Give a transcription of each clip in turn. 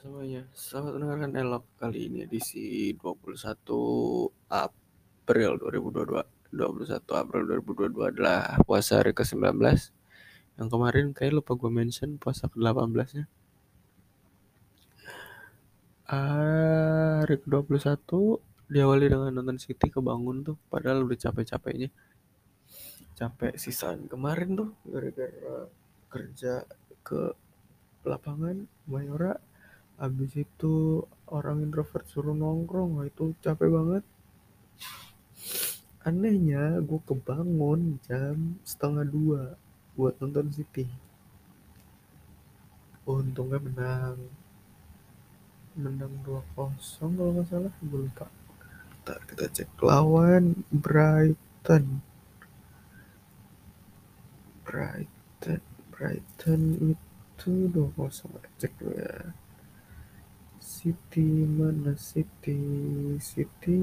Semuanya, selamat mendengarkan Elok kali ini edisi 21 April 2022 21 April 2022 adalah puasa hari ke-19 Yang kemarin kayak lupa gue mention puasa ke-18 nya. Hari ke-21 diawali dengan nonton City kebangun tuh Padahal udah capek-capeknya. Capek sisaan kemarin tuh gara-gara kerja ke lapangan Mayora habis itu orang introvert suruh nongkrong itu capek banget. Anehnya gue kebangun jam setengah dua buat nonton City untungnya menang. Menang 2-0 kalau nggak salah gue lupa. Ntar kita cek lawan Brighton. Brighton Brighton itu 2-0 cek dulu ya City mana City? City.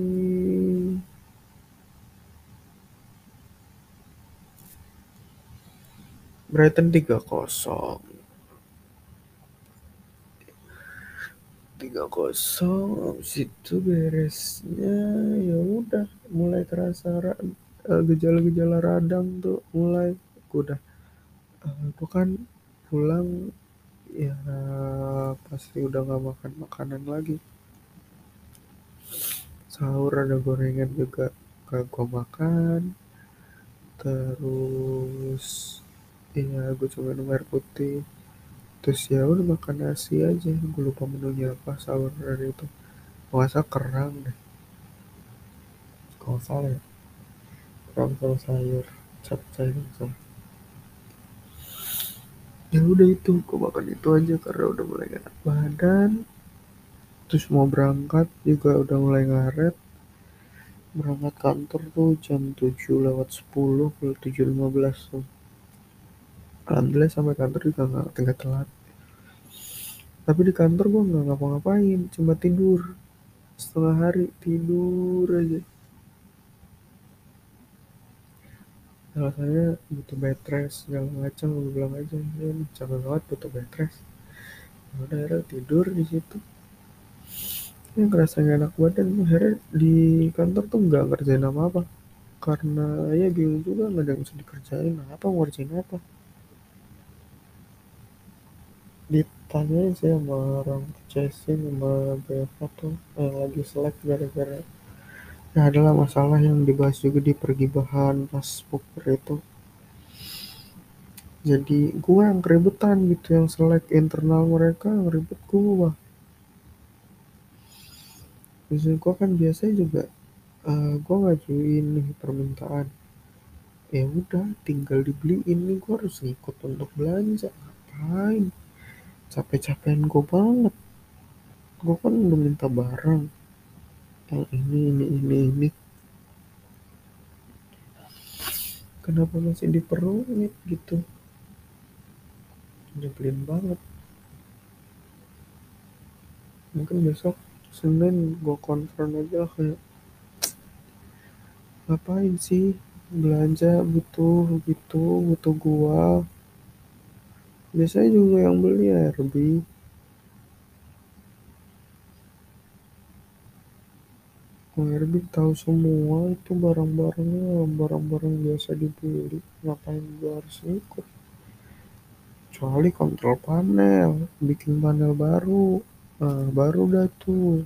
Brighton 3-0 tiga kosong situ beresnya. Ya udah mulai terasa eh, gejala-gejala radang tuh mulai. Udah. Uh, kan pulang ya pasti udah nggak makan makanan lagi. Sahur ada gorengan juga gak gue makan. Terus iya gue cuma minum air putih. Terus ya udah makan nasi aja. Gue lupa menunya apa sahur hari itu. Puasa kerang deh. Kalau salah ya? Kerang sama sayur capcay langsung ya udah itu gue makan itu aja karena udah mulai enak badan. Terus mau berangkat juga udah mulai ngaret berangkat kantor tuh jam 7 lewat 10 ke 7.15 tuh. Alhamdulillah sampai kantor juga nggak tinggal telat. Tapi di kantor gue nggak ngapa-ngapain cuma tidur. Setengah hari tidur aja alasannya butuh bed rest segala macam gue bilang aja ya capek banget butuh bed rest. Udah akhirnya tidur di situ. Ya ngerasa gak enak badan akhirnya di kantor tuh nggak ngerjain apa apa karena ya bingung juga nggak ada yang bisa dikerjain apa ngerjain apa? Ditanya sih sama orang chasing sama BFA tuh yang lagi selek gara-gara ya adalah masalah yang dibahas juga di pergibahan pas poker itu. Jadi gue yang keributan gitu yang selek internal mereka yang ribet gue Biasanya gue kan biasanya juga uh, gue ngajuin nih permintaan. Ya udah tinggal dibeliin nih gue harus ngikut untuk belanja. Ngapain? Capek-capekin gue banget. Gue kan udah minta barang yang ini ini ini ini. Kenapa masih diperumit gitu. Nyebelin banget. Mungkin besok Senin gue konfront aja kayak ngapain sih? Belanja butuh gitu butuh gua. Biasanya juga yang beli ya lebih Herbie tahu semua itu barang-barangnya barang-barang biasa dibeli. Ngapain gua harus ikut? Kecuali kontrol panel bikin panel baru. Nah, baru dah tuh.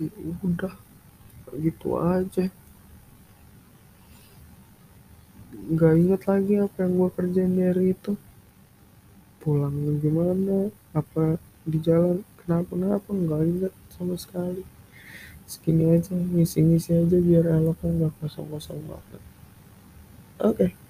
Ya udah gitu aja. Nggak inget lagi apa yang gua kerjain dari itu pulang gimana? Apa di jalan? Kenapa-napa nggak inget sama sekali. Segini aja ngisi-ngisi aja biar eloknya nggak kosong-kosong banget. Oke. okay.